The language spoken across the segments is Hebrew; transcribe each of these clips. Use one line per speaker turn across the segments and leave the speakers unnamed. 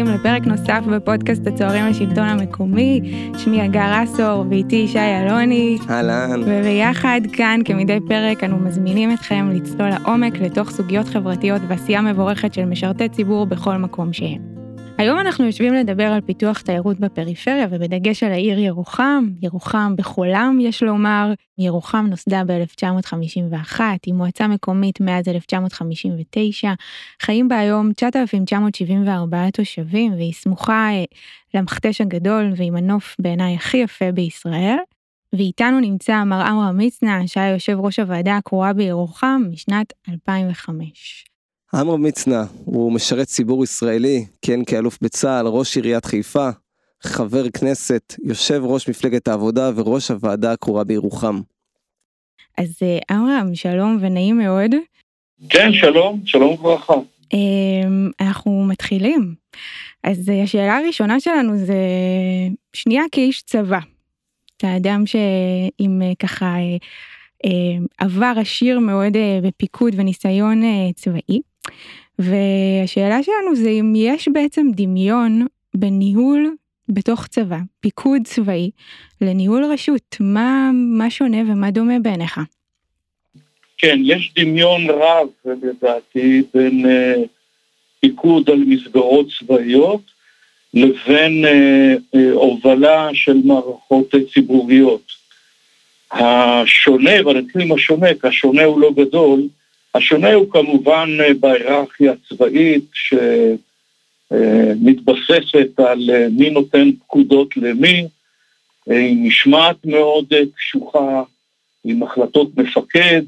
הבאים לפרק נוסף בפודקאסט הצוערים לשלטון המקומי. שמי הגר אסור ואיתי ישי אלוני.
אהלן.
וביחד כאן כמדי פרק אנו מזמינים אתכם לצלול לעומק לתוך סוגיות חברתיות ועשייה מבורכת של משרתי ציבור בכל מקום שהם. היום אנחנו יושבים לדבר על פיתוח תיירות בפריפריה ובדגש על העיר ירוחם, ירוחם בחולם יש לומר, ירוחם נוסדה ב-1951, היא מועצה מקומית מאז 1959, חיים בה היום 9,974 תושבים והיא סמוכה אה, למכתש הגדול ועם הנוף בעיניי הכי יפה בישראל. ואיתנו נמצא מר עמרם מצנע שהיה יושב ראש הוועדה הקרואה בירוחם משנת 2005.
עמרם מצנע הוא משרת ציבור ישראלי, כן כאלוף בצה"ל, ראש עיריית חיפה, חבר כנסת, יושב ראש מפלגת העבודה וראש הוועדה הקרואה בירוחם.
אז אה, עמרם, שלום ונעים מאוד.
כן, שלום, שלום וברכה.
אמ, אנחנו מתחילים. אז אה, השאלה הראשונה שלנו זה שנייה כאיש צבא. אתה אדם שעם אה, ככה עבר עשיר מאוד בפיקוד וניסיון צבאי. והשאלה שלנו זה אם יש בעצם דמיון בניהול בתוך צבא, פיקוד צבאי, לניהול רשות, מה, מה שונה ומה דומה בעיניך?
כן, יש דמיון רב לדעתי בין uh, פיקוד על מסגרות צבאיות לבין uh, uh, הובלה של מערכות ציבוריות. השונה, ואני אתחיל עם השונה, כי השונה הוא לא גדול, השונה הוא כמובן אה, בהיררכיה הצבאית שמתבססת על אה, מי נותן פקודות למי, אה, עם משמעת מאוד קשוחה, עם החלטות מפקד,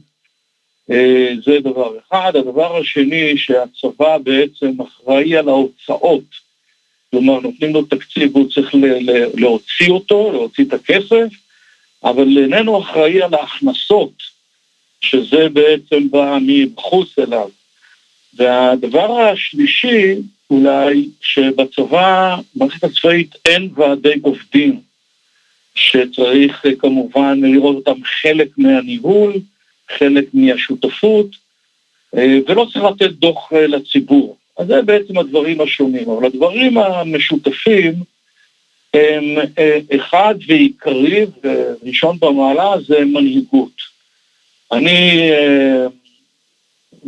זה דבר אחד. הדבר השני, שהצבא בעצם אחראי על ההוצאות, כלומר נותנים לו תקציב והוא צריך להוציא אותו, להוציא את הכסף, אבל איננו אחראי על ההכנסות שזה בעצם בא מבחוץ אליו. והדבר השלישי, אולי, שבצבא, במערכת הצבאית אין ועדי עובדים, שצריך כמובן לראות אותם חלק מהניהול, חלק מהשותפות, ולא צריך לתת דוח לציבור. אז זה בעצם הדברים השונים. אבל הדברים המשותפים הם אחד ועיקרי וראשון במעלה זה מנהיגות. אני, אה,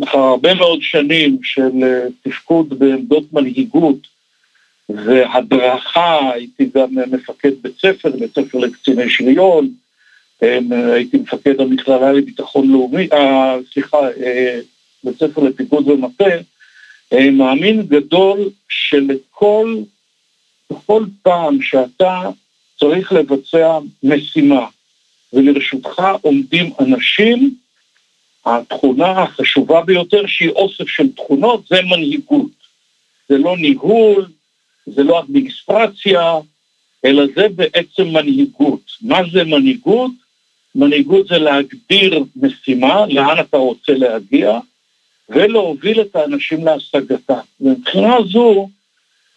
אחר הרבה מאוד שנים של אה, תפקוד בעמדות מנהיגות והדרכה, הייתי גם מפקד בית ספר, בית ספר לקציני שריון, אה, הייתי מפקד המכללה לביטחון לאומי, סליחה, בית ספר לפיקוד ומטה, מאמין גדול שלכל, בכל פעם שאתה צריך לבצע משימה, ולרשותך עומדים אנשים, התכונה החשובה ביותר שהיא אוסף של תכונות זה מנהיגות. זה לא ניהול, זה לא אדמיניסטרציה, אלא זה בעצם מנהיגות. מה זה מנהיגות? מנהיגות זה להגדיר משימה, לאן אתה רוצה להגיע, ולהוביל את האנשים להשגתה. מבחינה זו,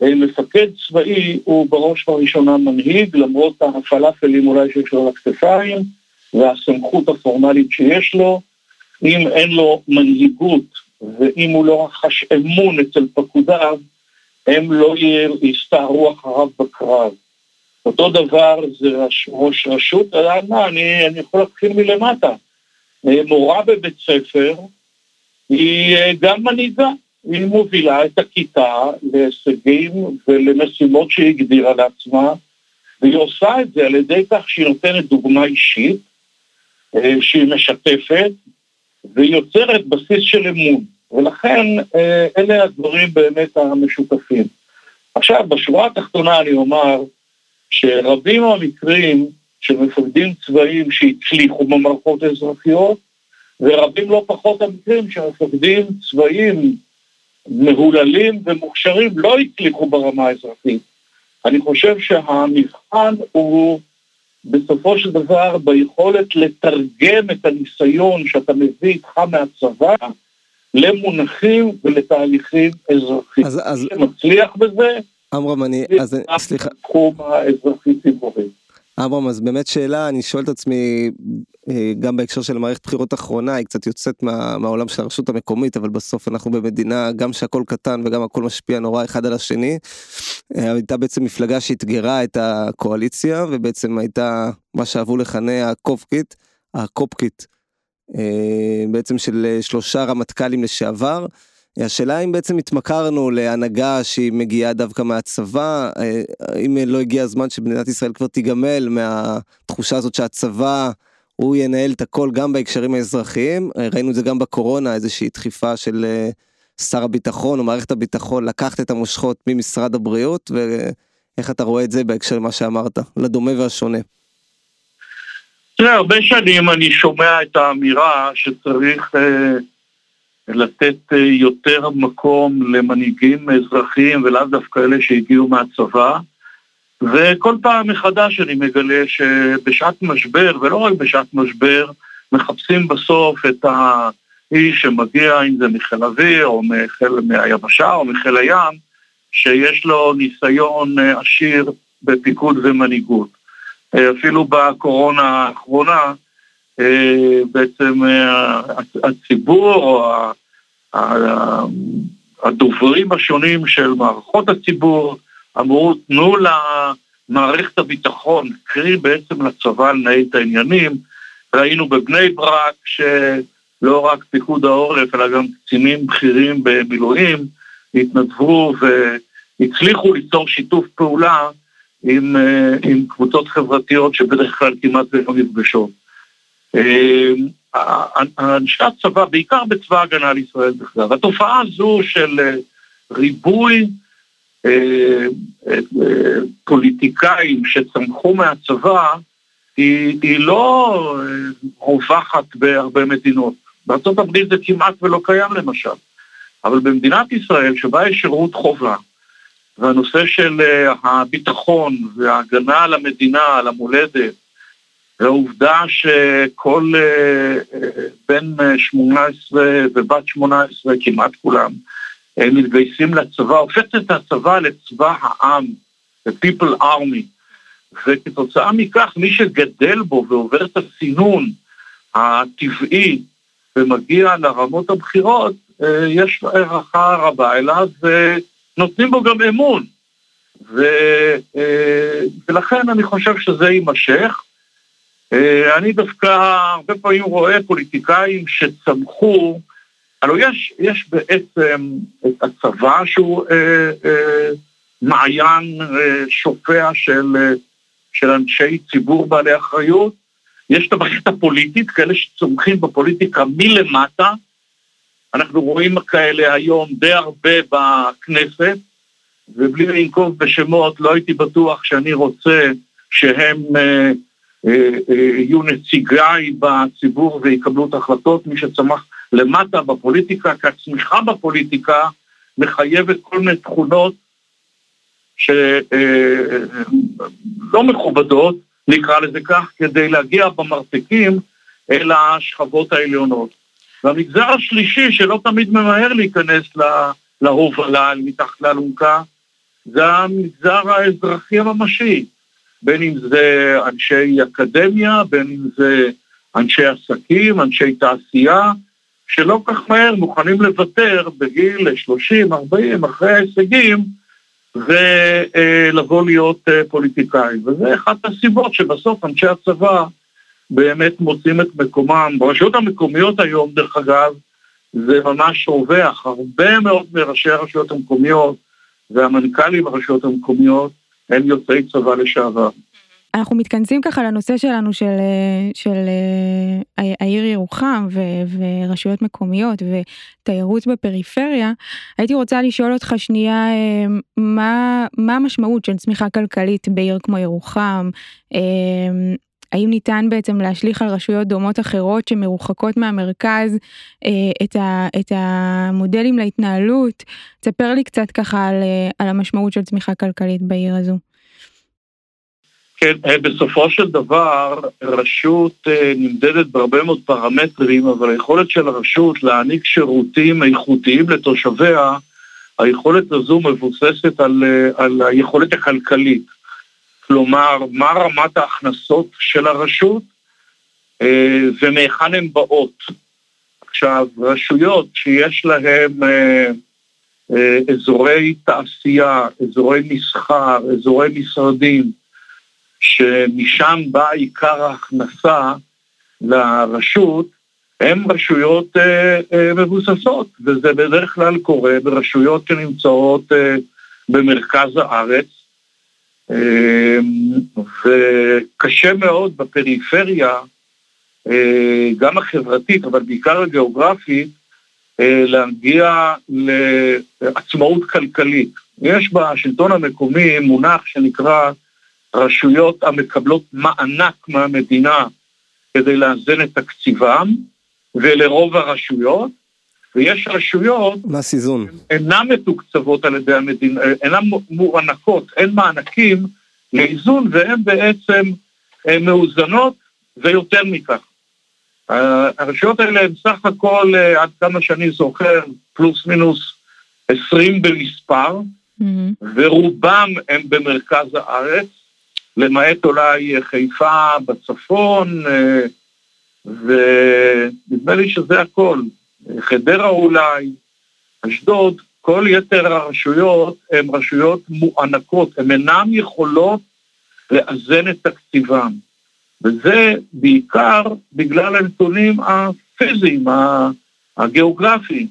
מפקד צבאי הוא בראש ובראשונה מנהיג, למרות הפלאפלים אולי שיש לו על הכתפיים, והסמכות הפורמלית שיש לו, אם אין לו מנהיגות ואם הוא לא רכש אמון אצל פקודיו, הם לא יסתערו אחריו בקרב. אותו דבר זה ראש רשות, מה, אני, אני יכול להתחיל מלמטה. אה, מורה בבית ספר היא אה, גם מנהיגה. היא מובילה את הכיתה להישגים ולמשימות שהיא הגדירה לעצמה, והיא עושה את זה על ידי כך שהיא נותנת דוגמה אישית, אה, שהיא משתפת, והיא יוצרת בסיס של אמון. ולכן אה, אלה הדברים באמת המשותפים. עכשיו, בשורה התחתונה אני אומר שרבים המקרים של מפקדים צבאיים שהצליחו במערכות האזרחיות, ורבים לא פחות המקרים שמפקדים צבאיים מהוללים ומוכשרים לא הצליחו ברמה האזרחית. אני חושב שהמבחן הוא בסופו של דבר ביכולת לתרגם את הניסיון שאתה מביא איתך מהצבא למונחים ולתהליכים אזרחיים. אז, אז... שמצליח בזה,
עמרם, אני... אז סליחה.
תחום האזרחי-ציבורי.
אברהם, אז באמת שאלה, אני שואל את עצמי, גם בהקשר של מערכת בחירות אחרונה, היא קצת יוצאת מה, מהעולם של הרשות המקומית, אבל בסוף אנחנו במדינה, גם שהכל קטן וגם הכל משפיע נורא אחד על השני. אה, הייתה בעצם מפלגה שאתגרה את הקואליציה, ובעצם הייתה מה שאהבו לכנה הקופקית, הקופקית, אה, בעצם של שלושה רמטכ"לים לשעבר. השאלה אם בעצם התמכרנו להנהגה שהיא מגיעה דווקא מהצבא, האם לא הגיע הזמן שמדינת ישראל כבר תיגמל מהתחושה הזאת שהצבא הוא ינהל את הכל גם בהקשרים האזרחיים, ראינו את זה גם בקורונה, איזושהי דחיפה של שר הביטחון או מערכת הביטחון לקחת את המושכות ממשרד הבריאות, ואיך אתה רואה את זה בהקשר למה שאמרת, לדומה והשונה.
תראה, הרבה שנים אני שומע את האמירה שצריך אה, לתת אה, יותר מקום למנהיגים אזרחיים ולאו דווקא אלה שהגיעו מהצבא. וכל פעם מחדש אני מגלה שבשעת משבר, ולא רק בשעת משבר, מחפשים בסוף את האיש שמגיע, אם זה מחיל אוויר, או מחיל, מהיבשה, או מחיל הים, שיש לו ניסיון אה, עשיר בפיקוד ומנהיגות. אה, אפילו בקורונה האחרונה, אה, בעצם הציבור או הדוברים השונים של מערכות הציבור אמרו, תנו למערכת הביטחון, קרי בעצם לצבא לנהל את העניינים. ראינו בבני ברק שלא רק פיקוד העורף, אלא גם קצינים בכירים במילואים התנדבו והצליחו ליצור שיתוף פעולה עם, אה, עם קבוצות חברתיות שבדרך כלל כמעט לא נפגשות. אה, אנשי הצבא, בעיקר בצבא ההגנה לישראל בכלל, התופעה הזו של אה, ריבוי פוליטיקאים שצמחו מהצבא, היא, היא לא רווחת בהרבה מדינות. בארה"ב זה כמעט ולא קיים למשל. אבל במדינת ישראל, שבה יש שירות חובה, והנושא של הביטחון וההגנה על המדינה, על המולדת, והעובדה שכל בן 18 ובת 18, כמעט כולם, מתגייסים לצבא, הופכת את הצבא לצבא העם, ל-people army, וכתוצאה מכך מי שגדל בו ועובר את הסינון הטבעי ומגיע לרמות הבכירות, אה, יש לו הערכה רבה אליו ונותנים בו גם אמון. ו, אה, ולכן אני חושב שזה יימשך. אה, אני דווקא הרבה פעמים רואה פוליטיקאים שצמחו הלוא יש, יש בעצם את הצבא שהוא אה, אה, מעיין אה, שופע של, אה, של אנשי ציבור בעלי אחריות, יש את המערכת הפוליטית, כאלה שצומחים בפוליטיקה מלמטה, אנחנו רואים כאלה היום די הרבה בכנסת, ובלי לנקוב בשמות, לא הייתי בטוח שאני רוצה שהם אה, אה, אה, יהיו נציגיי בציבור ויקבלו את ההחלטות, מי שצמח למטה בפוליטיקה, כי הצמיחה בפוליטיקה מחייבת כל מיני תכונות שלא אה, מכובדות, נקרא לזה כך, כדי להגיע במרתקים אל השכבות העליונות. והמגזר השלישי, שלא תמיד ממהר להיכנס להובלה, מתחת לאלונקה, זה המגזר האזרחי הממשי, בין אם זה אנשי אקדמיה, בין אם זה אנשי עסקים, אנשי תעשייה, שלא כך מהר מוכנים לוותר בגיל 30, 40, אחרי ההישגים, ולבוא להיות אה, פוליטיקאים. וזה אחת הסיבות שבסוף אנשי הצבא באמת מוצאים את מקומם. ברשויות המקומיות היום, דרך אגב, זה ממש רווח. הרבה מאוד מראשי הרשויות המקומיות והמנכ"לים ברשויות המקומיות הם יוצאי צבא לשעבר.
אנחנו מתכנסים ככה לנושא שלנו של, אה, של אה, העיר ירוחם ו, ורשויות מקומיות ותיירות בפריפריה, הייתי רוצה לשאול אותך שנייה אה, מה, מה המשמעות של צמיחה כלכלית בעיר כמו ירוחם, האם ניתן בעצם להשליך על רשויות דומות אחרות שמרוחקות מהמרכז את, ה, את המודלים להתנהלות? תספר לי קצת ככה על, על המשמעות של צמיחה כלכלית בעיר הזו.
כן, אה, בסופו של דבר רשות אה, נמדדת בהרבה מאוד פרמטרים, אבל היכולת של הרשות להעניק שירותים איכותיים לתושביה, היכולת הזו מבוססת על, אה, על היכולת הכלכלית. כלומר, מה רמת ההכנסות של הרשות ומהיכן הן באות. עכשיו, רשויות שיש להן אזורי תעשייה, אזורי מסחר, אזורי משרדים, שמשם בא עיקר ההכנסה לרשות, הן רשויות אה, אה, מבוססות, וזה בדרך כלל קורה ברשויות שנמצאות אה, במרכז הארץ, אה, וקשה מאוד בפריפריה, אה, גם החברתית, אבל בעיקר הגיאוגרפית, אה, להגיע לעצמאות כלכלית. יש בשלטון המקומי מונח שנקרא רשויות המקבלות מענק מהמדינה כדי לאזן את תקציבם, ולרוב הרשויות, ויש רשויות...
מס איזון.
אינן מתוקצבות על ידי המדינה, אינן מוענקות, אין מענקים לאיזון, והן בעצם אה, מאוזנות ויותר מכך. הרשויות האלה הן סך הכל, אה, עד כמה שאני זוכר, פלוס מינוס 20 במספר, mm-hmm. ורובם הם במרכז הארץ, למעט אולי חיפה בצפון, אה, ונדמה לי שזה הכל. חדרה אולי, אשדוד, כל יתר הרשויות הן רשויות מוענקות, הן אינן יכולות לאזן את תקציבם. וזה בעיקר בגלל הנתונים הפיזיים, הגיאוגרפיים.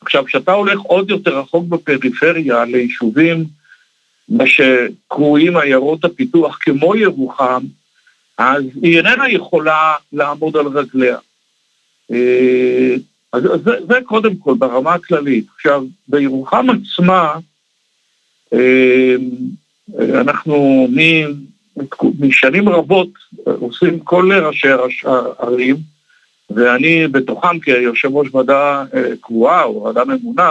עכשיו, כשאתה הולך עוד יותר רחוק בפריפריה ליישובים, מה שקרויים עיירות הפיתוח כמו ירוחם, אז היא איננה יכולה לעמוד על רגליה. אה, אז זה, זה קודם כל ברמה הכללית. עכשיו, בירוחם עצמה, אה, אנחנו משנים רבות עושים כל ראשי הערים, ואני בתוכם כיושב ראש ועדה אה, קבועה או ועדה ממונה,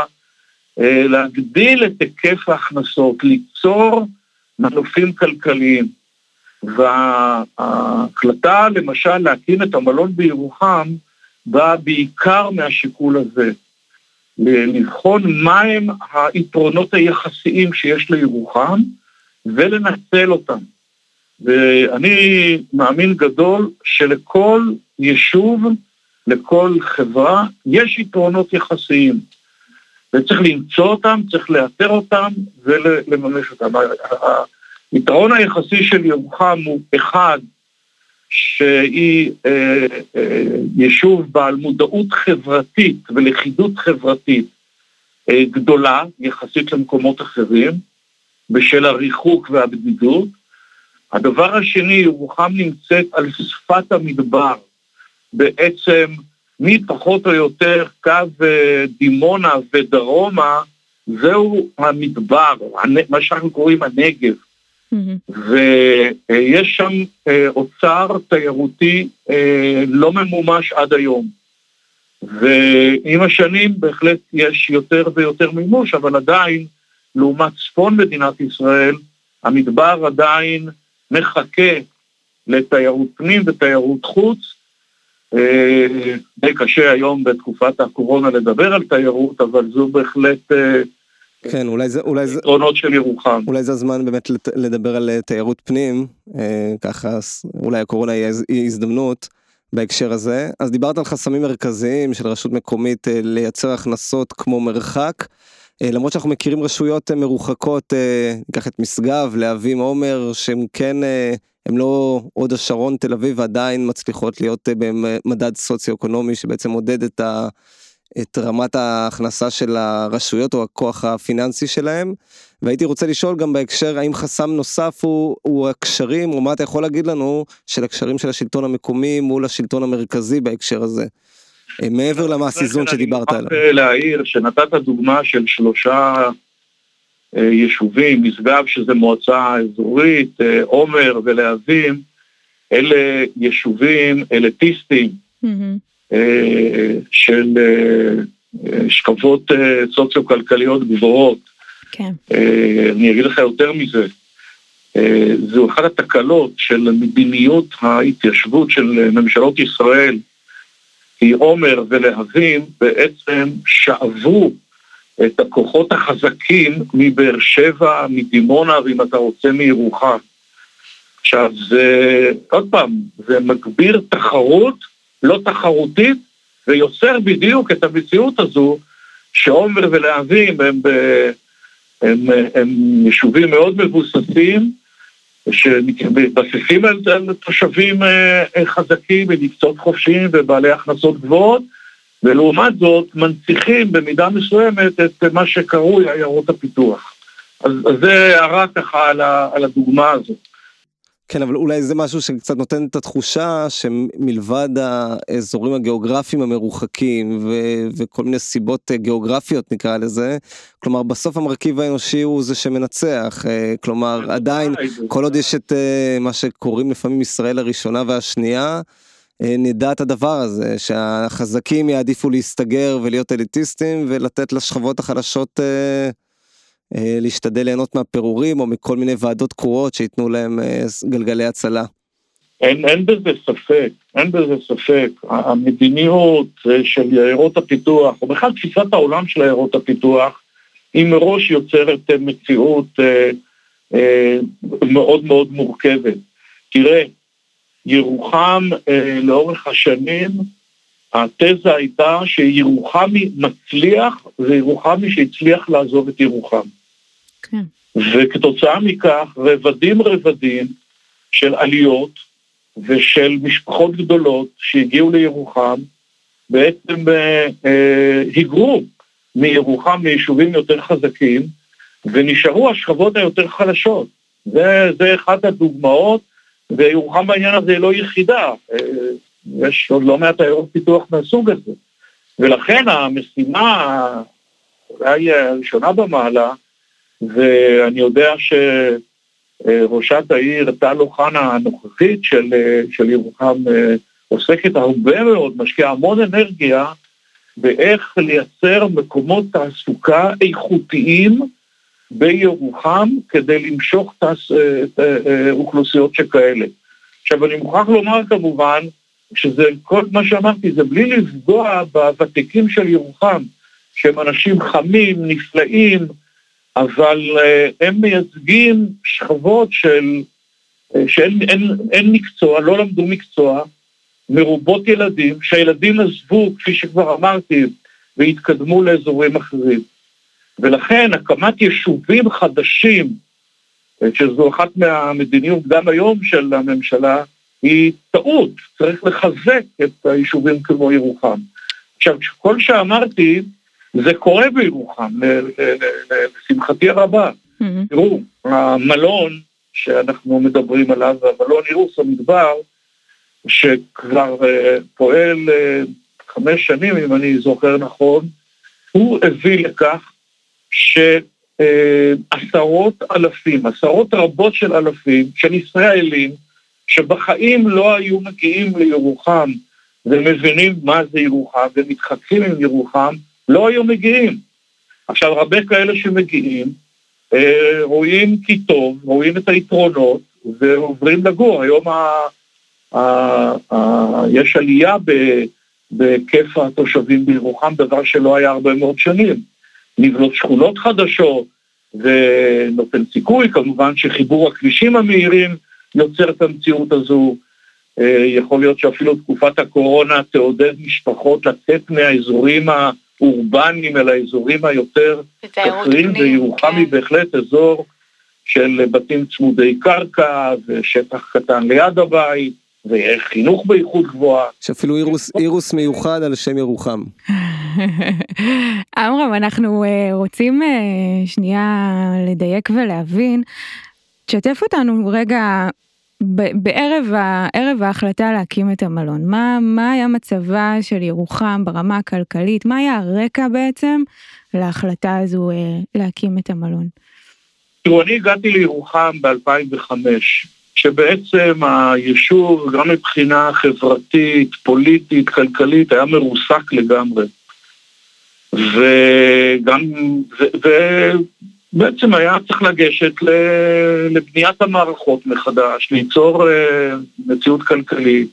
להגדיל את היקף ההכנסות, ליצור מנופים כלכליים. וההחלטה למשל להקים את המלון בירוחם באה בעיקר מהשיקול הזה, לבחון מהם היתרונות היחסיים שיש לירוחם ולנצל אותם. ואני מאמין גדול שלכל יישוב, לכל חברה, יש יתרונות יחסיים. וצריך למצוא אותם, צריך לאתר אותם ולממש אותם. היתרון היחסי של ירוחם הוא אחד, שהיא אה, אה, יישוב בעל מודעות חברתית ולכידות חברתית אה, גדולה יחסית למקומות אחרים, בשל הריחוק והבדידות. הדבר השני, ירוחם נמצאת על שפת המדבר, בעצם מפחות או יותר קו אה, דימונה ודרומה, זהו המדבר, מה שאנחנו קוראים הנגב. ויש שם אה, אוצר תיירותי אה, לא ממומש עד היום. ועם השנים בהחלט יש יותר ויותר מימוש, אבל עדיין, לעומת צפון מדינת ישראל, המדבר עדיין מחכה לתיירות פנים ותיירות חוץ. אה, די קשה היום בתקופת הקורונה לדבר על תיירות, אבל זו בהחלט
כן, אולי זה, אולי זה,
יתרונות של ירוחם.
אולי זה הזמן באמת לדבר על אה, תיירות פנים, אה, ככה אולי הקורונה היא הזדמנות בהקשר הזה. אז דיברת על חסמים מרכזיים של רשות מקומית אה, לייצר הכנסות כמו מרחק. למרות שאנחנו מכירים רשויות מרוחקות, ניקח את משגב, להבים, עומר, שהם כן, הם לא הוד השרון, תל אביב, ועדיין מצליחות להיות במדד סוציו-אקונומי שבעצם מודד את ה... את רמת ההכנסה של הרשויות או הכוח הפיננסי שלהם. והייתי רוצה לשאול גם בהקשר האם חסם נוסף הוא, הוא הקשרים או מה אתה יכול להגיד לנו של הקשרים של השלטון המקומי מול השלטון המרכזי בהקשר הזה. אה, מעבר למס איזון שדיברת עליו.
אני מוכרח להעיר שנתת דוגמה של שלושה אה, יישובים, משגב שזה מועצה אזורית, אה, עומר ולהבים, אלה יישובים אליטיסטיים. Mm-hmm. של אה, שכבות אה, סוציו-כלכליות גבוהות. כן. אה, אני אגיד לך יותר מזה, זו אחת התקלות של מדיניות ההתיישבות של ממשלות ישראל, כי עומר ולהבים בעצם שאבו את הכוחות החזקים מבאר שבע, מדימונה, ואם אתה רוצה מירוחם. עכשיו, זה, עוד פעם, זה מגביר תחרות לא תחרותית, ויוצר בדיוק את המציאות הזו, שעומר ולהבים הם, הם, הם, הם יישובים מאוד מבוססים, שמתבססים על, על תושבים אה, חזקים במקצועות חופשיים ובעלי הכנסות גבוהות, ולעומת זאת מנציחים במידה מסוימת את מה שקרוי עיירות הפיתוח. אז, אז זה הערה ככה על, על הדוגמה הזאת.
כן, אבל אולי זה משהו שקצת נותן את התחושה שמלבד האזורים הגיאוגרפיים המרוחקים ו- וכל מיני סיבות גיאוגרפיות נקרא לזה, כלומר בסוף המרכיב האנושי הוא זה שמנצח, אה, כלומר עדיין כל עוד יש את אה, מה שקוראים לפעמים ישראל הראשונה והשנייה, נדע את הדבר הזה, שהחזקים יעדיפו להסתגר ולהיות אליטיסטים ולתת לשכבות החלשות אה, להשתדל ליהנות מהפירורים או מכל מיני ועדות קרואות שייתנו להם אה, גלגלי הצלה.
אין, אין בזה ספק, אין בזה ספק. המדיניות אה, של עיירות הפיתוח, או בכלל תפיסת העולם של עיירות הפיתוח, היא מראש יוצרת מציאות אה, אה, מאוד מאוד מורכבת. תראה, ירוחם אה, לאורך השנים, התזה הייתה שירוחמי מצליח וירוחמי שהצליח לעזוב את ירוחם. כן. וכתוצאה מכך רבדים רבדים של עליות ושל משפחות גדולות שהגיעו לירוחם בעצם אה, אה, היגרו מירוחם ליישובים יותר חזקים ונשארו השכבות היותר חלשות. זה, זה אחת הדוגמאות, וירוחם בעניין הזה לא יחידה, אה, יש עוד לא מעט עיירות פיתוח מהסוג הזה. ולכן המשימה אולי הראשונה במעלה ואני יודע שראשת העיר טל אוחנה הנוכחית של, של ירוחם עוסקת הרבה מאוד, משקיעה המון אנרגיה באיך לייצר מקומות תעסוקה איכותיים בירוחם כדי למשוך תעש... אוכלוסיות שכאלה. עכשיו אני מוכרח לומר כמובן שזה כל מה שאמרתי זה בלי לפגוע בוותיקים של ירוחם שהם אנשים חמים, נפלאים, אבל אה, הם מייצגים שכבות של, אה, שאין אין, אין מקצוע, לא למדו מקצוע, מרובות ילדים, שהילדים עזבו, כפי שכבר אמרתי, והתקדמו לאזורים אחרים. ולכן הקמת יישובים חדשים, אה, שזו אחת מהמדיניות גם היום של הממשלה, היא טעות, צריך לחזק את היישובים כמו ירוחם. עכשיו, כל שאמרתי, זה קורה בירוחם, לשמחתי הרבה. Mm-hmm. תראו, המלון שאנחנו מדברים עליו, המלון אירוס המדבר, שכבר אה, פועל אה, חמש שנים, אם אני זוכר נכון, הוא הביא לכך שעשרות אלפים, עשרות רבות של אלפים של ישראלים, שבחיים לא היו מגיעים לירוחם ומבינים מה זה ירוחם ומתחככים עם ירוחם, לא היו מגיעים. עכשיו, הרבה כאלה שמגיעים, אה, רואים כי טוב, רואים את היתרונות, ועוברים לגור. היום ה, ה, ה, יש עלייה בהיקף התושבים בירוחם, דבר שלא היה הרבה מאוד שנים. לבנות שכונות חדשות, ונותן סיכוי, כמובן שחיבור הכבישים המהירים יוצר את המציאות הזו. אה, יכול להיות שאפילו תקופת הקורונה תעודד משפחות לצאת מהאזורים ה... אורבניים, אל האזורים היותר כפריים, וירוחם היא כן. בהחלט אזור של בתים צמודי קרקע ושטח קטן ליד הבית. וחינוך באיכות גבוהה.
יש אפילו אירוס, אירוס מיוחד על שם ירוחם.
עמרם, אנחנו uh, רוצים uh, שנייה לדייק ולהבין. תשתף אותנו רגע בערב ערב ההחלטה להקים את המלון, מה, מה היה מצבה של ירוחם ברמה הכלכלית, מה היה הרקע בעצם להחלטה הזו אה, להקים את המלון?
תראו, אני הגעתי לירוחם ב-2005, שבעצם היישוב, גם מבחינה חברתית, פוליטית, כלכלית, היה מרוסק לגמרי. וגם, ו, ו, בעצם היה צריך לגשת לבניית המערכות מחדש, ליצור אה, מציאות כלכלית,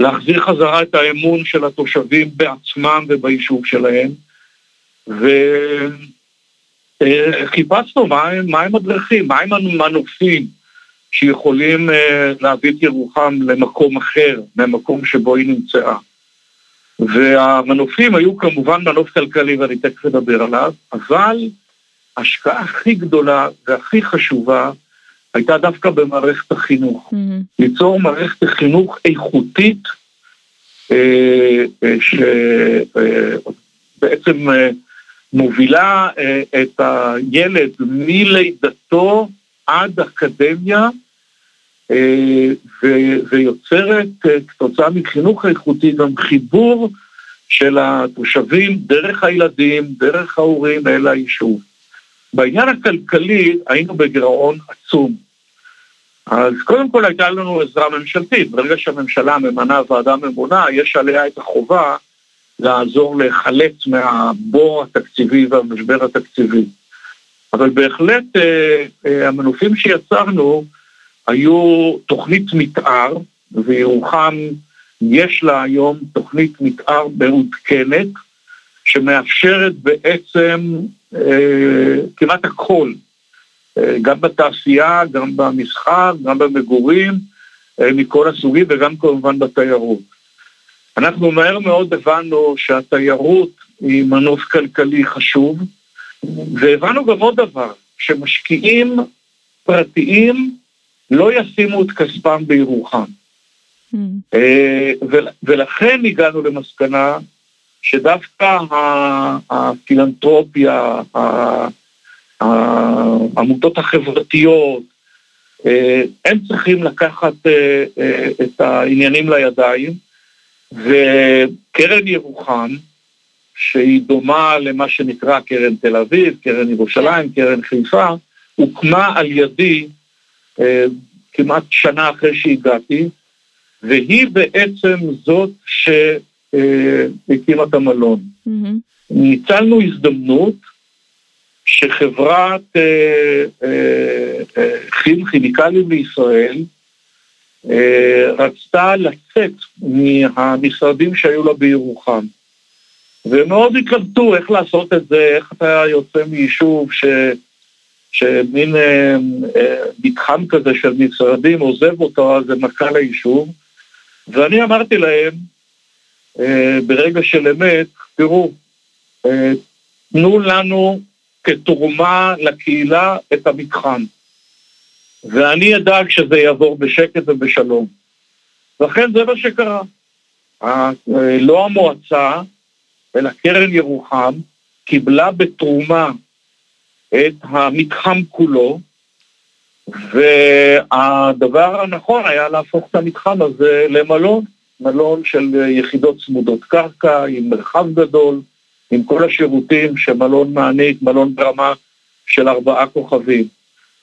להחזיר חזרה את האמון של התושבים בעצמם וביישוב שלהם, וחיפשנו מהם הדרכים, מהם המנופים שיכולים להביא את ירוחם למקום אחר, מהמקום שבו היא נמצאה. והמנופים היו כמובן מנוף כלכלי, ואני תכף אדבר עליו, אבל ההשקעה הכי גדולה והכי חשובה הייתה דווקא במערכת החינוך. Mm-hmm. ליצור מערכת חינוך איכותית, אה, אה, שבעצם אה, מובילה את הילד מלידתו עד אקדמיה, ויוצרת כתוצאה מחינוך איכותי גם חיבור של התושבים דרך הילדים, דרך ההורים אל היישוב. בעניין הכלכלי היינו בגירעון עצום. אז קודם כל הייתה לנו עזרה ממשלתית, ברגע שהממשלה ממנה ועדה ממונה, יש עליה את החובה לעזור להיחלץ מהבור התקציבי והמשבר התקציבי. אבל בהחלט אה, אה, המנופים שיצרנו היו תוכנית מתאר, וירוחם יש לה היום תוכנית מתאר מעודכנת, שמאפשרת בעצם אה, כמעט הכל, אה, גם בתעשייה, גם במסחר, גם במגורים, אה, מכל הסוגים וגם כמובן בתיירות. אנחנו מהר מאוד הבנו שהתיירות היא מנוף כלכלי חשוב, והבנו גם עוד דבר, שמשקיעים פרטיים לא ישימו את כספם בירוחם. Mm. ולכן הגענו למסקנה שדווקא הפילנטרופיה, העמותות החברתיות, אה, הם צריכים לקחת אה, אה, את העניינים לידיים, וקרן ירוחם, שהיא דומה למה שנקרא קרן תל אביב, קרן ירושלים, קרן חיפה, הוקמה על ידי כמעט שנה אחרי שהגעתי, והיא בעצם זאת שהקימה את המלון. Mm-hmm. ניצלנו הזדמנות שחברת אה, אה, אה, כי"ל כימיקלים בישראל אה, רצתה לצאת מהמשרדים שהיו לה בירוחם. והם מאוד התלבטו איך לעשות את זה, איך אתה יוצא מיישוב ש... שמין אה, אה, מתחם כזה של משרדים עוזב אותו, אז זה מכה ליישוב. ואני אמרתי להם, אה, ברגע של אמת, תראו, תנו לנו כתרומה לקהילה את המתחם. ואני אדאג שזה יעבור בשקט ובשלום. לכן זה מה שקרה. לא המועצה, אלא קרן ירוחם, קיבלה בתרומה את המתחם כולו, והדבר הנכון היה להפוך את המתחם הזה למלון, מלון של יחידות צמודות קרקע עם מרחב גדול, עם כל השירותים שמלון מעניק, מלון ברמה של ארבעה כוכבים.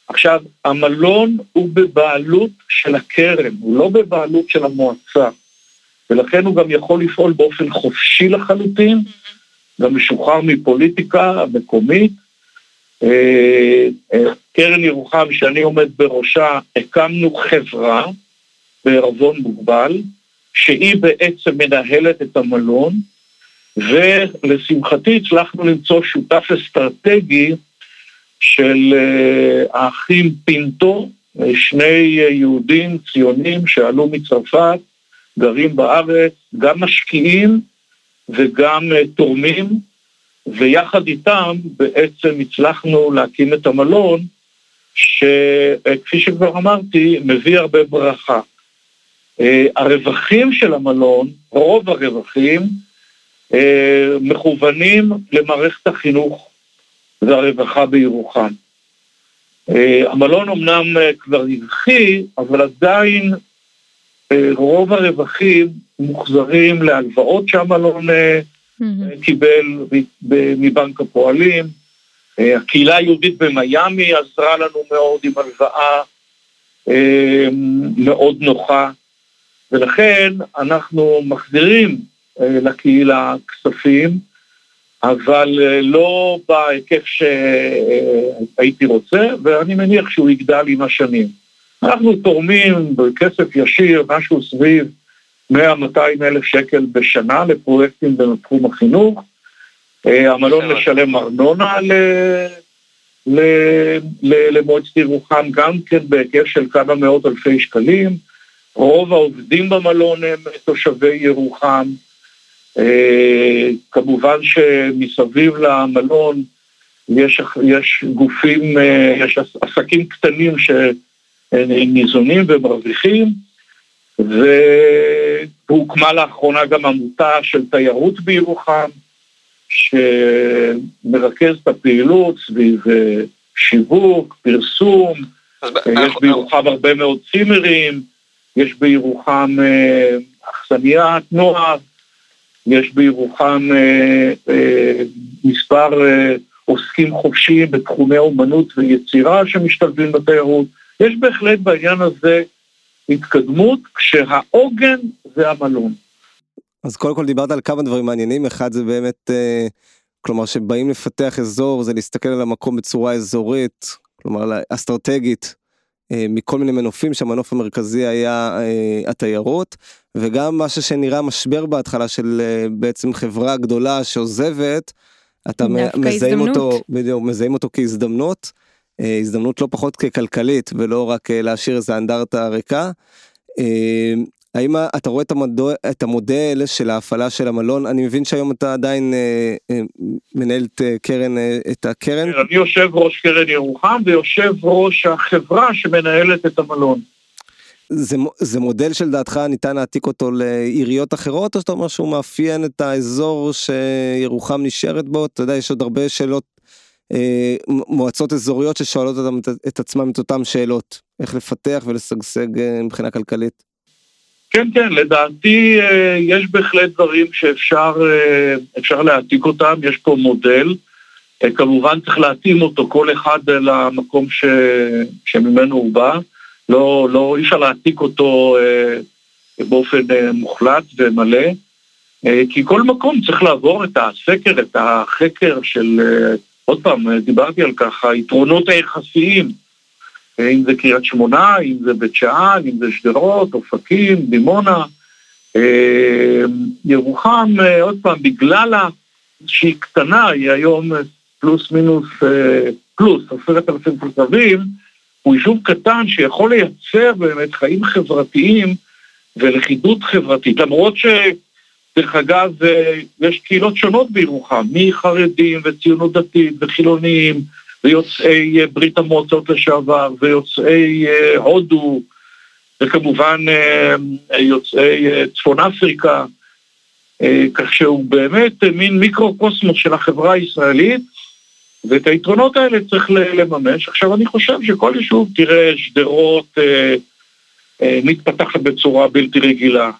עכשיו, המלון הוא בבעלות של הקרן, הוא לא בבעלות של המועצה, ולכן הוא גם יכול לפעול באופן חופשי לחלוטין, גם משוחרר מפוליטיקה מקומית. אה, אה, קרן ירוחם, שאני עומד בראשה, הקמנו חברה בערבון מוגבל, שהיא בעצם מנהלת את המלון, ולשמחתי הצלחנו למצוא שותף אסטרטגי של אה, האחים פינטו, שני יהודים ציונים שעלו מצרפת, גרים בארץ, גם משקיעים וגם תורמים, ויחד איתם בעצם הצלחנו להקים את המלון, שכפי שכבר אמרתי, מביא הרבה ברכה. אה, הרווחים של המלון, רוב הרווחים, אה, מכוונים למערכת החינוך והרווחה בירוחם. אה, המלון אמנם כבר רווחי, אבל עדיין רוב הרווחים מוחזרים להלוואות שהמלון mm-hmm. קיבל מבנק הפועלים. הקהילה היהודית במיאמי עזרה לנו מאוד עם הלוואה מאוד נוחה, ולכן אנחנו מחזירים אה, לקהילה כספים, אבל אה, לא בהיקף שהייתי רוצה, ואני מניח שהוא יגדל עם השנים. אנחנו תורמים בכסף ישיר, משהו סביב 100-200 אלף שקל בשנה לפרויקטים בתחום החינוך. אה, המלון משלם ארנונה למועצת ירוחם, גם כן בהיקף של כמה מאות אלפי שקלים. רוב העובדים במלון הם תושבי ירוחם. אה, כמובן שמסביב למלון יש, יש גופים, אה, יש עסקים קטנים שניזונים ומרוויחים, והוקמה לאחרונה גם עמותה של תיירות בירוחם, שמרכז את הפעילות סביב אה, שיווק, פרסום, יש בירוחם הרבה מאוד צימרים, יש בירוחם אכסניית נוער, יש בירוחם אה, אה, מספר אה, עוסקים חופשיים בתחומי אומנות ויצירה שמשתלבים בתיירות. יש בהחלט בעניין הזה התקדמות, כשהעוגן זה המלון.
אז קודם כל דיברת על כמה דברים מעניינים, אחד זה באמת, אה, כלומר שבאים לפתח אזור זה להסתכל על המקום בצורה אזורית, כלומר אסטרטגית, אה, מכל מיני מנופים שהמנוף המרכזי היה אה, התיירות. וגם משהו שנראה משבר בהתחלה של אה, בעצם חברה גדולה שעוזבת אתה מזהים אותו בדיוק מזהים אותו כהזדמנות הזדמנות לא פחות ככלכלית ולא רק להשאיר איזה אנדרטה ריקה. האם אתה רואה את המודל, את המודל של ההפעלה של המלון? אני מבין שהיום אתה עדיין אה, אה, מנהל את אה, קרן, אה, את הקרן?
כן, אני יושב ראש קרן ירוחם ויושב ראש החברה שמנהלת את המלון.
זה, זה מודל שלדעתך ניתן להעתיק אותו לעיריות אחרות, או שאתה אומר שהוא מאפיין את האזור שירוחם נשארת בו? אתה יודע, יש עוד הרבה שאלות, אה, מועצות אזוריות ששואלות את, את עצמם את אותן שאלות, איך לפתח ולשגשג אה, מבחינה כלכלית.
כן, כן, לדעתי אה, יש בהחלט דברים שאפשר אה, להעתיק אותם, יש פה מודל. אה, כמובן צריך להתאים אותו כל אחד למקום ש... שממנו הוא בא. לא, לא, אי אפשר להעתיק אותו באופן מוחלט ומלא, כי כל מקום צריך לעבור את הסקר, את החקר של, עוד פעם, דיברתי על כך, היתרונות היחסיים. אם זה קריית שמונה, אם זה בית שאן, אם זה שדרות, אופקים, דימונה. אה, ירוחם, אה, עוד פעם, בגלל שהיא קטנה, היא היום פלוס מינוס, אה, פלוס, עשרת אלפים תושבים, הוא יישוב קטן שיכול לייצר באמת חיים חברתיים ולכידות חברתית, למרות ש... דרך אגב, יש קהילות שונות בירוחם, מחרדים וציונות דתית וחילונים, ויוצאי אה, ברית המועצות לשעבר, ויוצאי אה, הודו, וכמובן אה, יוצאי צפון אפריקה, כך שהוא באמת מין מיקרו-קוסמוס של החברה הישראלית, ואת היתרונות האלה צריך לממש. עכשיו, אני חושב שכל יישוב, תראה, שדרות מתפתחת בצורה בלתי רגילה,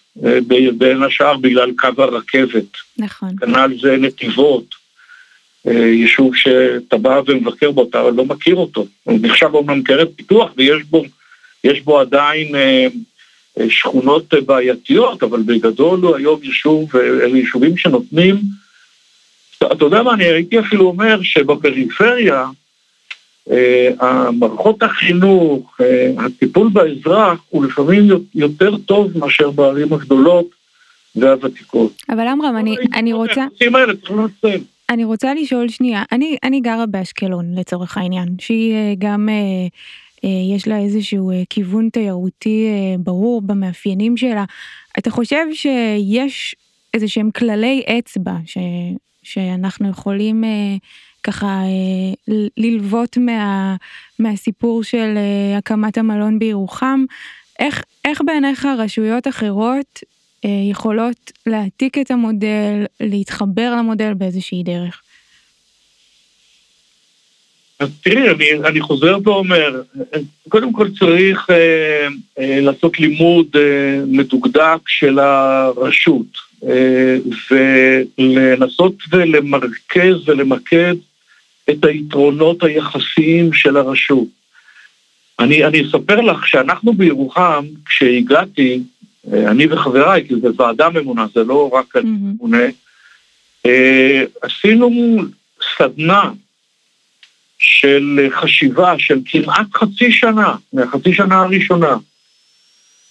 בין השאר בגלל קו הרכבת.
נכון.
כנ"ל זה נתיבות. אה, יישוב שאתה בא ומבקר בו, אתה לא מכיר אותו. הוא נחשב אומנם קרב פיתוח ויש בו, בו עדיין אה, אה, שכונות בעייתיות, אבל בגדול הוא היום יישוב, אלה יישובים שנותנים, אתה יודע מה, אני הייתי אפילו אומר שבפריפריה, מערכות החינוך, הטיפול באזרח הוא לפעמים יותר טוב מאשר בערים הגדולות והוותיקות.
אבל עמרם, אני, אני רוצה... אני רוצה לשאול שנייה, אני, אני גרה באשקלון לצורך העניין, שהיא אה, גם, אה, אה, יש לה איזשהו אה, כיוון תיירותי אה, ברור במאפיינים שלה. אתה חושב שיש איזה שהם כללי אצבע ש, שאנחנו יכולים אה, ככה אה, ללוות מה, מהסיפור של אה, הקמת המלון בירוחם? איך, איך בעיניך רשויות אחרות אה, יכולות להעתיק את המודל, להתחבר למודל באיזושהי דרך.
אז תראי, אני, אני חוזר ואומר, קודם כל צריך אה, אה, לעשות לימוד אה, מדוקדק של הרשות, אה, ולנסות ולמרכז ולמקד את היתרונות היחסיים של הרשות. אני, אני אספר לך שאנחנו בירוחם, כשהגעתי, אה, אני וחבריי, כי זו ועדה ממונה, זה לא רק אני ממונה, אה, עשינו סדנה של חשיבה של כמעט חצי שנה, מהחצי שנה הראשונה,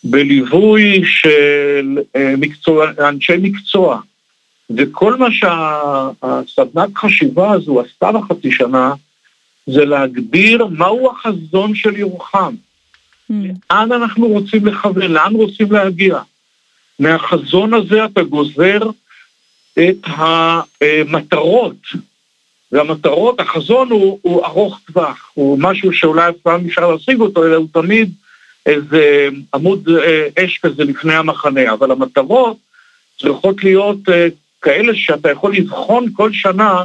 בליווי של אה, מקצוע, אנשי מקצוע, וכל מה שהסדנת חשיבה הזו עשתה בחצי שנה, זה להגדיר מהו החזון של ירוחם.
Mm.
לאן אנחנו רוצים לכוון, לאן רוצים להגיע. מהחזון הזה אתה גוזר את המטרות, והמטרות, החזון הוא, הוא ארוך טווח, הוא משהו שאולי אף פעם אפשר להשיג אותו, אלא הוא תמיד איזה עמוד אה, אש כזה לפני המחנה, אבל המטרות צריכות להיות אה, כאלה שאתה יכול לבחון כל שנה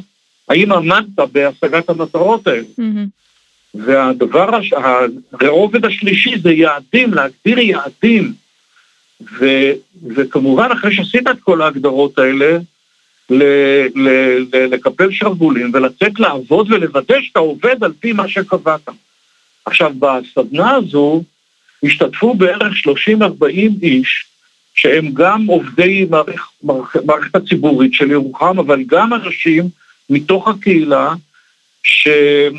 האם עמדת בהשגת המטרות האלה.
מהמם.
והדבר, הש- הרובד השלישי זה יעדים, להגדיר יעדים. ו, וכמובן, אחרי שעשית את כל ההגדרות האלה, ל, ל, ל, לקפל שרוולים ולצאת לעבוד ולוודא שאתה עובד על פי מה שקבעת. עכשיו, בסדנה הזו השתתפו בערך 30-40 איש, שהם גם עובדי מערכ, מערכ, מערכת הציבורית של ירוחם, אבל גם אנשים מתוך הקהילה, שהם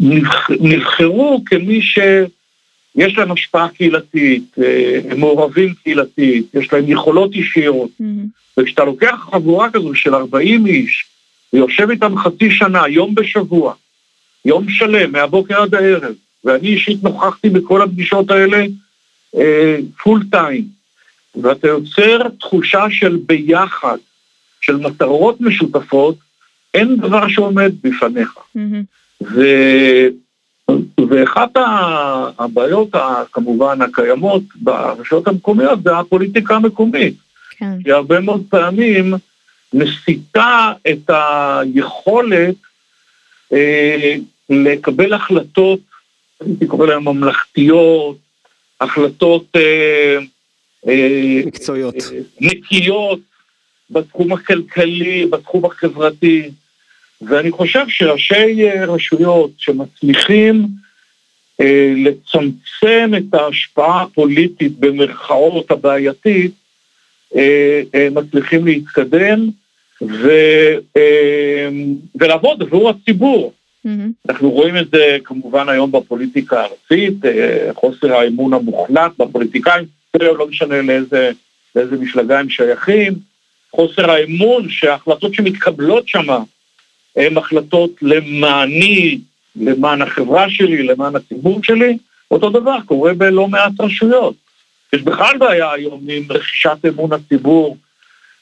נבח- נבחרו כמי שיש להם השפעה קהילתית, אה, הם מעורבים קהילתית, יש להם יכולות אישיות,
מהמם.
וכשאתה לוקח חבורה כזו של 40 איש, ויושב איתם חצי שנה, יום בשבוע, יום שלם, מהבוקר עד הערב, ואני אישית נוכחתי בכל הפגישות האלה פול טיים, ואתה יוצר תחושה של ביחד, של מטרות משותפות, אין דבר שעומד בפניך.
מהמם.
ו... ואחת הבעיות כמובן הקיימות ברשויות המקומיות זה הפוליטיקה המקומית.
כן.
היא הרבה מאוד פעמים מסיטה את היכולת אה, לקבל החלטות, הייתי קורא להן ממלכתיות, החלטות אה, אה,
מקצועיות.
אה, נקיות בתחום הכלכלי, בתחום החברתי, ואני חושב שראשי רשויות שמצליחים לצמצם את ההשפעה הפוליטית במרכאות הבעייתית, מצליחים להתקדם ו, ולעבוד עבור הציבור.
מהמם.
אנחנו רואים את זה כמובן היום בפוליטיקה הארצית, אה, חוסר האמון המוחלט בפוליטיקאים, לא משנה לאיזה, לאיזה מפלגה הם שייכים, חוסר האמון שההחלטות שמתקבלות שם הן החלטות למעני, למען החברה שלי, למען הציבור שלי, אותו דבר קורה בלא מעט רשויות. יש בכלל בעיה היום עם רכישת אמון הציבור,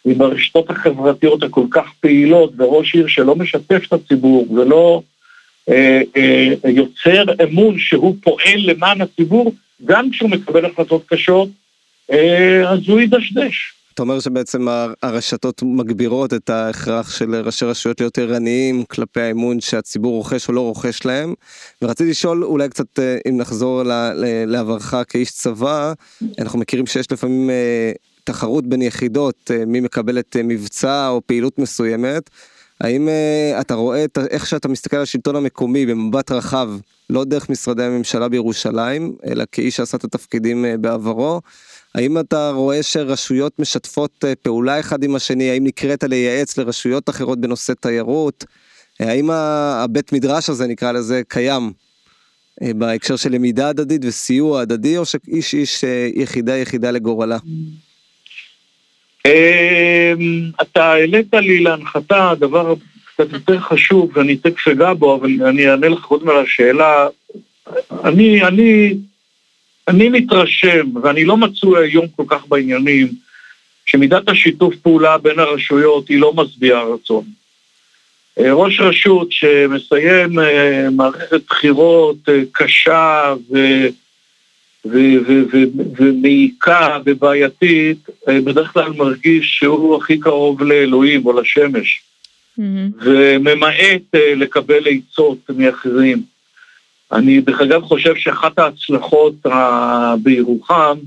עם הרשתות החברתיות הכל כך פעילות, וראש עיר שלא משתף את הציבור ולא יוצר אמון שהוא פועל למען הציבור, גם כשהוא מקבל החלטות קשות, אה, אז הוא ידשדש.
אתה אומר שבעצם הר- הרשתות מגבירות את ההכרח של ראשי רשויות להיות ערניים כלפי האמון שהציבור רוכש או לא רוכש להם. ורציתי לשאול אולי קצת אה, אם נחזור לעברך כאיש צבא, אנחנו מכירים שיש לפעמים אה, תחרות בין יחידות, אה, מי מקבלת אה, מבצע או פעילות מסוימת. האם אה, אתה רואה את, איך שאתה מסתכל על השלטון המקומי במבט רחב, לא דרך משרדי הממשלה בירושלים, אלא כאיש שעשה את התפקידים אה, בעברו, האם אתה רואה שרשויות משתפות אה, פעולה אחד עם השני? האם נקראת לייעץ לרשויות אחרות בנושא תיירות? אה, האם הבית מדרש הזה נקרא לזה קיים אה, בהקשר של למידה הדדית וסיוע הדדי או שאיש איש אה, יחידה יחידה לגורלה?
אמ, אתה העלית לי להנחתה דבר קצת יותר חשוב, ואני תכף אגע בו, אבל אני אענה לך קודם על השאלה. אני, אני, אני מתרשם, ואני לא מצוי היום כל כך בעניינים, שמידת השיתוף פעולה בין הרשויות היא לא משביעה רצון. אה, ראש רשות שמסיים אה, מערכת בחירות אה, קשה ו... ומעיקה ובעייתית, אה, בדרך כלל מרגיש שהוא הכי קרוב לאלוהים או לשמש. וממעט אה, לקבל עצות מאחרים. אני דרך אגב חושב שאחת ההצלחות בירוחם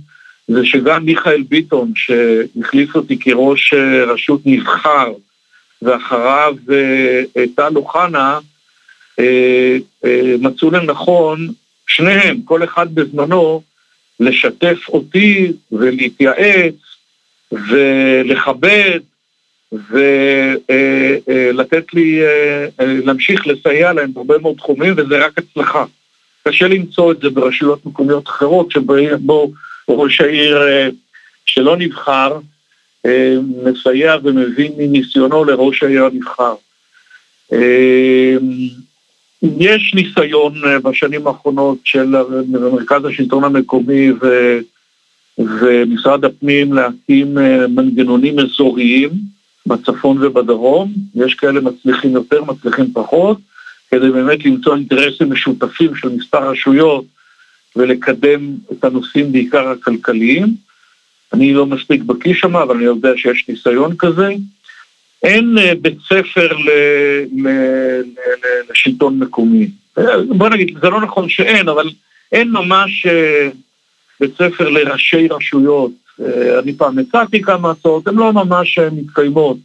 זה שגם מיכאל ביטון, שהחליף אותי כראש אה, רשות נבחר, ואחריו טל אוחנה, מצאו לנכון, שניהם, כל אחד בזמנו, לשתף אותי ולהתייעץ ולכבד ולתת לי, אה, אה, להמשיך לסייע להם בהרבה מאוד תחומים, וזה רק הצלחה. קשה למצוא את זה ברשויות מקומיות אחרות, שבו ראש העיר אה, שלא נבחר, אה, מסייע ומבין מניסיונו לראש העיר הנבחר. יש ניסיון אה, בשנים האחרונות של מרכז השלטון המקומי ו, ומשרד הפנים להקים אה, מנגנונים אזוריים בצפון ובדרום, יש כאלה מצליחים יותר, מצליחים פחות, כדי באמת למצוא אינטרסים משותפים של מספר רשויות ולקדם את הנושאים בעיקר הכלכליים. אני לא מספיק בקיא שם, אבל אני יודע שיש ניסיון כזה. אין אה, בית ספר ל, ל, ל, לשלטון מקומי. אה, בוא נגיד, זה לא נכון שאין, אבל אין ממש אה, בית ספר לראשי רשויות. אני פעם הצעתי כמה הצעות, הן לא ממש מתקיימות.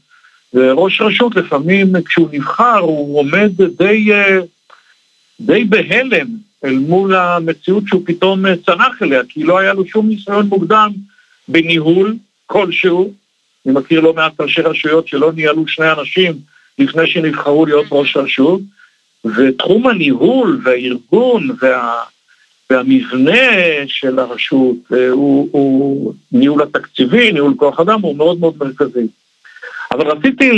וראש רשות לפעמים כשהוא נבחר הוא עומד די, די בהלם אל מול המציאות שהוא פתאום צנח אליה, כי לא היה לו שום ניסיון מוקדם בניהול כלשהו. אני מכיר לא מעט ראשי רשויות שלא ניהלו שני אנשים לפני שנבחרו להיות ראש רשות, ותחום הניהול והארגון וה... והמבנה של הרשות אה, הוא, הוא ניהול התקציבי, ניהול כוח אדם, הוא מאוד מאוד מרכזי. אבל רציתי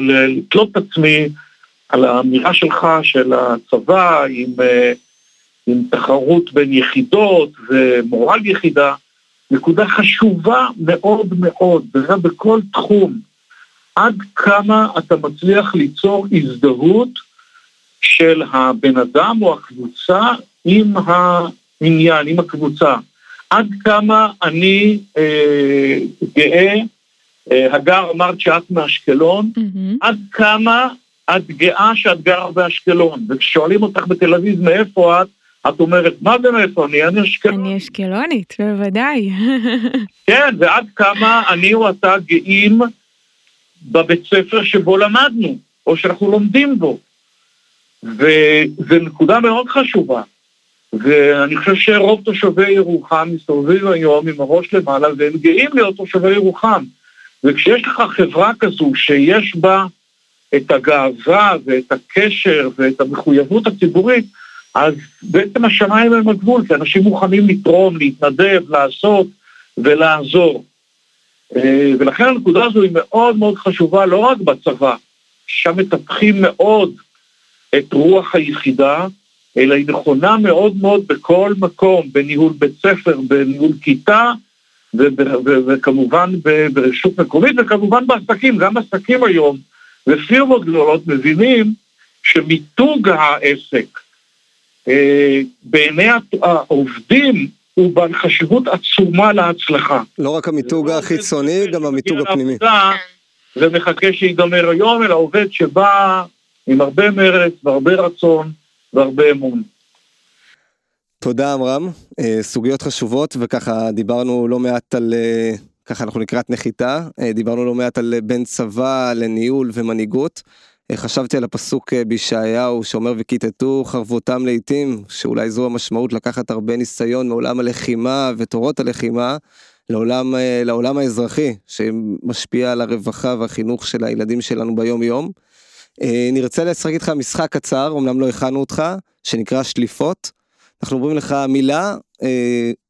לתלות את עצמי על האמירה שלך של הצבא עם, אה, עם תחרות בין יחידות ומורל יחידה. נקודה חשובה מאוד מאוד, וזה בכל תחום, עד כמה אתה מצליח ליצור הזדהות של הבן אדם או הקבוצה עם העניין, עם הקבוצה. עד כמה אני אה, גאה, אה, הגר אמרת שאת מאשקלון, mm-hmm. עד כמה את גאה שאת גרה באשקלון, וכששואלים אותך בתל אביב מאיפה את, את אומרת, מה זה מאיפה אני? אני אשקלונית.
אני אשקלונית, בוודאי.
כן, ועד כמה אני או אתה גאים בבית ספר שבו למדנו, או שאנחנו לומדים בו. וזו נקודה מאוד חשובה. ואני חושב שרוב תושבי ירוחם מסתובבים היום עם הראש למעלה והם גאים להיות תושבי ירוחם. וכשיש לך חברה כזו שיש בה את הגאווה ואת הקשר ואת המחויבות הציבורית, אז בעצם השמיים הם הגבול, כי אנשים מוכנים לתרום, להתנדב, לעשות ולעזור. אה, ולכן הנקודה הזו היא מאוד מאוד חשובה לא רק בצבא, שם מטפחים מאוד את רוח היחידה, אלא היא נכונה מאוד מאוד בכל מקום, בניהול בית ספר, בניהול כיתה, וכמובן ברשות מקומית, וכמובן בעסקים, גם עסקים היום ופירמות גדולות מבינים שמיתוג העסק בעיני העובדים הוא בעל חשיבות עצומה להצלחה.
לא רק המיתוג החיצוני, גם המיתוג הפנימי.
ומחכה שיגמר היום, אלא עובד שבא עם הרבה מרץ והרבה רצון והרבה אמון.
תודה עמרם, אה, סוגיות חשובות וככה דיברנו לא מעט על, אה, ככה אנחנו לקראת נחיתה, דיברנו לא מעט על בין צבא לניהול ומנהיגות. חשבתי על הפסוק אה, בישעיהו שאומר וכיתתו חרבותם לעיתים, שאולי זו המשמעות לקחת הרבה ניסיון מעולם הלחימה ותורות הלחימה לעולם, אה, לעולם האזרחי, שמשפיע על הרווחה והחינוך של הילדים שלנו ביום יום. אה, נרצה לשחק איתך משחק קצר, אמנם לא הכנו אותך, שנקרא שליפות. אנחנו אומרים לך מילה,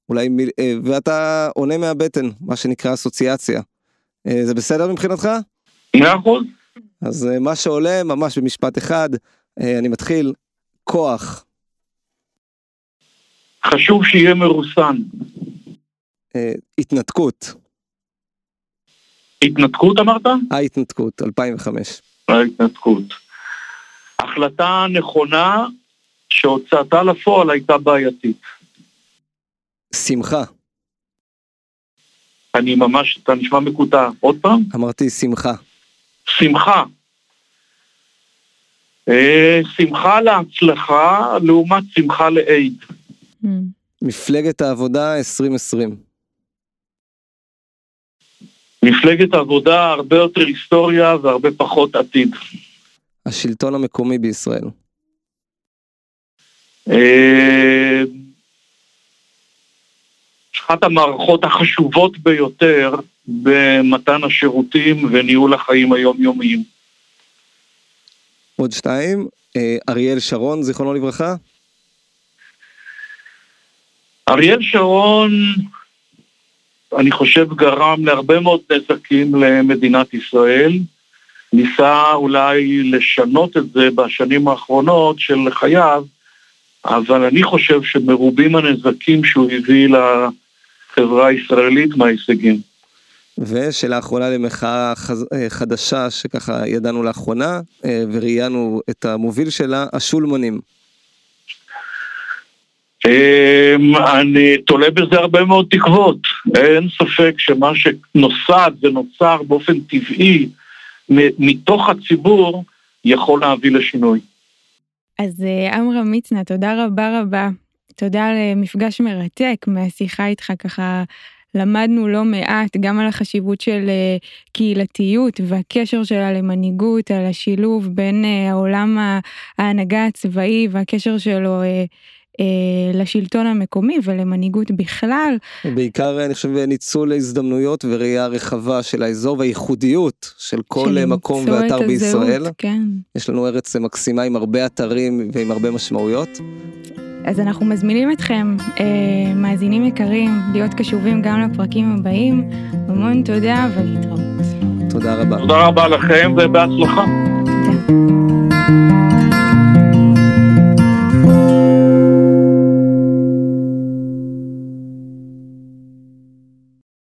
אולי מיל... ואתה עונה מהבטן, מה שנקרא אסוציאציה. זה בסדר מבחינתך?
מאה אחוז.
אז אה, מה שעולה ממש במשפט אחד, אה, אני מתחיל, כוח.
חשוב שיהיה מרוסן.
אה, התנתקות.
התנתקות אמרת?
ההתנתקות, 2005.
ההתנתקות. החלטה נכונה שהוצאתה לפועל הייתה בעייתית.
שמחה.
אני ממש, אתה נשמע מקוטע. עוד פעם?
אמרתי שמחה.
שמחה. אה, שמחה להצלחה לעומת שמחה לאייד.
מפלגת העבודה 2020.
מפלגת העבודה הרבה יותר היסטוריה והרבה פחות עתיד.
השלטון המקומי בישראל.
אה, אחת המערכות החשובות ביותר במתן השירותים וניהול החיים היומיומיים.
עוד שתיים, אה, אריאל שרון, זיכרונו לברכה.
אריאל שרון, אני חושב, גרם להרבה מאוד נזקים למדינת ישראל, ניסה אולי לשנות את זה בשנים האחרונות של חייו, אבל אני חושב שמרובים הנזקים שהוא הביא לחברה הישראלית מההישגים.
ושאלה אחרונה למחאה חדשה שככה ידענו לאחרונה וראיינו את המוביל שלה, השולמנים.
אמ, אני תולה בזה הרבה מאוד תקוות. אין ספק שמה שנוסד ונוצר באופן טבעי מתוך הציבור יכול להביא לשינוי.
אז אה, עמרם מצנע, תודה רבה רבה. תודה על אה, מפגש מרתק מהשיחה איתך ככה. למדנו לא מעט גם על החשיבות של אה, קהילתיות והקשר שלה למנהיגות, על השילוב בין העולם ההנהגה הצבאי והקשר שלו אה, לשלטון המקומי ולמנהיגות בכלל.
בעיקר אני חושב ניצול ההזדמנויות וראייה רחבה של האזור והייחודיות של כל מקום ואתר בישראל.
כן.
יש לנו ארץ מקסימה עם הרבה אתרים ועם הרבה משמעויות.
אז אנחנו מזמינים אתכם, אה, מאזינים יקרים, להיות קשובים גם לפרקים הבאים. המון תודה ולהתראות.
תודה רבה.
תודה רבה לכם ובהצלחה. תודה.